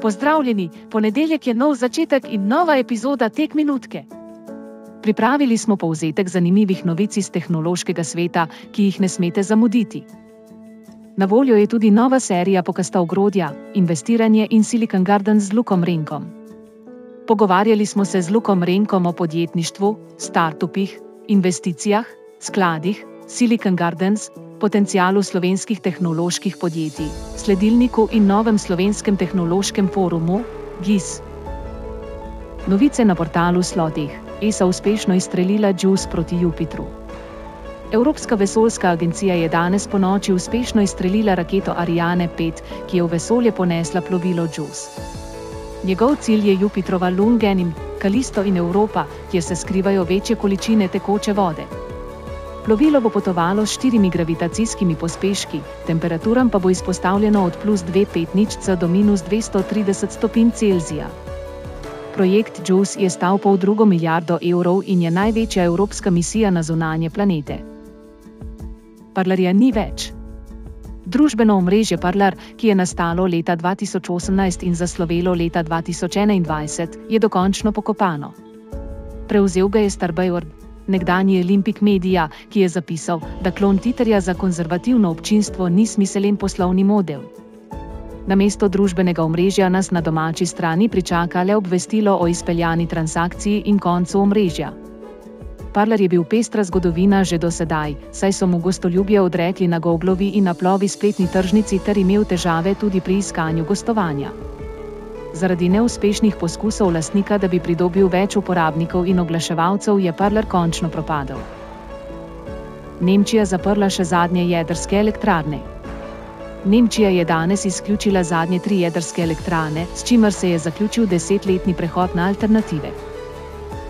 Pozdravljeni, ponedeljek je nov začetek in nova epizoda Tek minutke. Pripravili smo povzetek zanimivih novic iz tehnološkega sveta, ki jih ne smete zamuditi. Na voljo je tudi nova serija Pokasta ogrodja, investiranje in Silicon Garden z Lukom Renkom. Pogovarjali smo se z Lukom Renkom o podjetništvu, startupih, investicijah, skladih, Silicon Gardens, potencialu slovenskih tehnoloških podjetij, sledilniku in novem slovenskem tehnološkem forumu, GIS. Novice na portalu Slotih, ESA uspešno izstrelila JUICE proti Jupitru. Evropska vesoljska agencija je danes po noči uspešno izstrelila raketo Ariane 5, ki je v vesolje ponesla plovilo JUICE. Njegov cilj je Jupitrova Lungen in Kalisto in Evropa, kjer se skrivajo večje količine tekoče vode. Plovilo bo potovalo s štirimi gravitacijskimi pospeški, temperaturam pa bo izpostavljeno od plus 2,5 do minus 230 stopinj Celzija. Projekt JUICE je stal pol drugo milijardo evrov in je največja evropska misija na zunanje planete. Parlarja ni več. Družbeno omrežje Parlar, ki je nastalo leta 2018 in zaslovelo leta 2021, je dokončno pokopano. Prevzel ga je Starbajord, nekdanji Olimpik Media, ki je zapisal, da klon Titerja za konzervativno občinstvo ni smiselen poslovni model. Na mesto družbenega omrežja nas na domači strani pričaka le obvestilo o izpeljani transakciji in koncu omrežja. Parler je bil pestra zgodovina že do sedaj, saj so mu gostoljubje odrekli na Goglovi in naplovi spletni tržnici ter imel težave tudi pri iskanju gostovanja zaradi neuspešnih poskusov lastnika, da bi pridobil več uporabnikov in oglaševalcev, je Parler končno propadel. Nemčija zaprla še zadnje jedrske elektrarne. Nemčija je danes izključila zadnje tri jedrske elektrarne, s čimer se je zaključil desetletni prehod na alternative.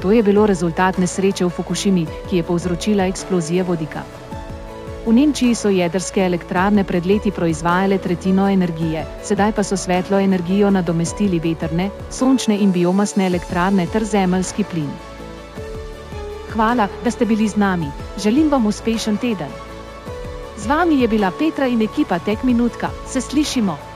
To je bilo rezultat nesreče v Fukushimi, ki je povzročila eksplozijo vodika. V Nemčiji so jedrske elektrarne pred leti proizvajale tretjino energije, sedaj pa so svetlo energijo nadomestili veterne, sončne in biomasne elektrarne ter zemeljski plin. Hvala, da ste bili z nami, želim vam uspešen teden. Z vami je bila Petra in ekipa Tek Minutka, se slišimo!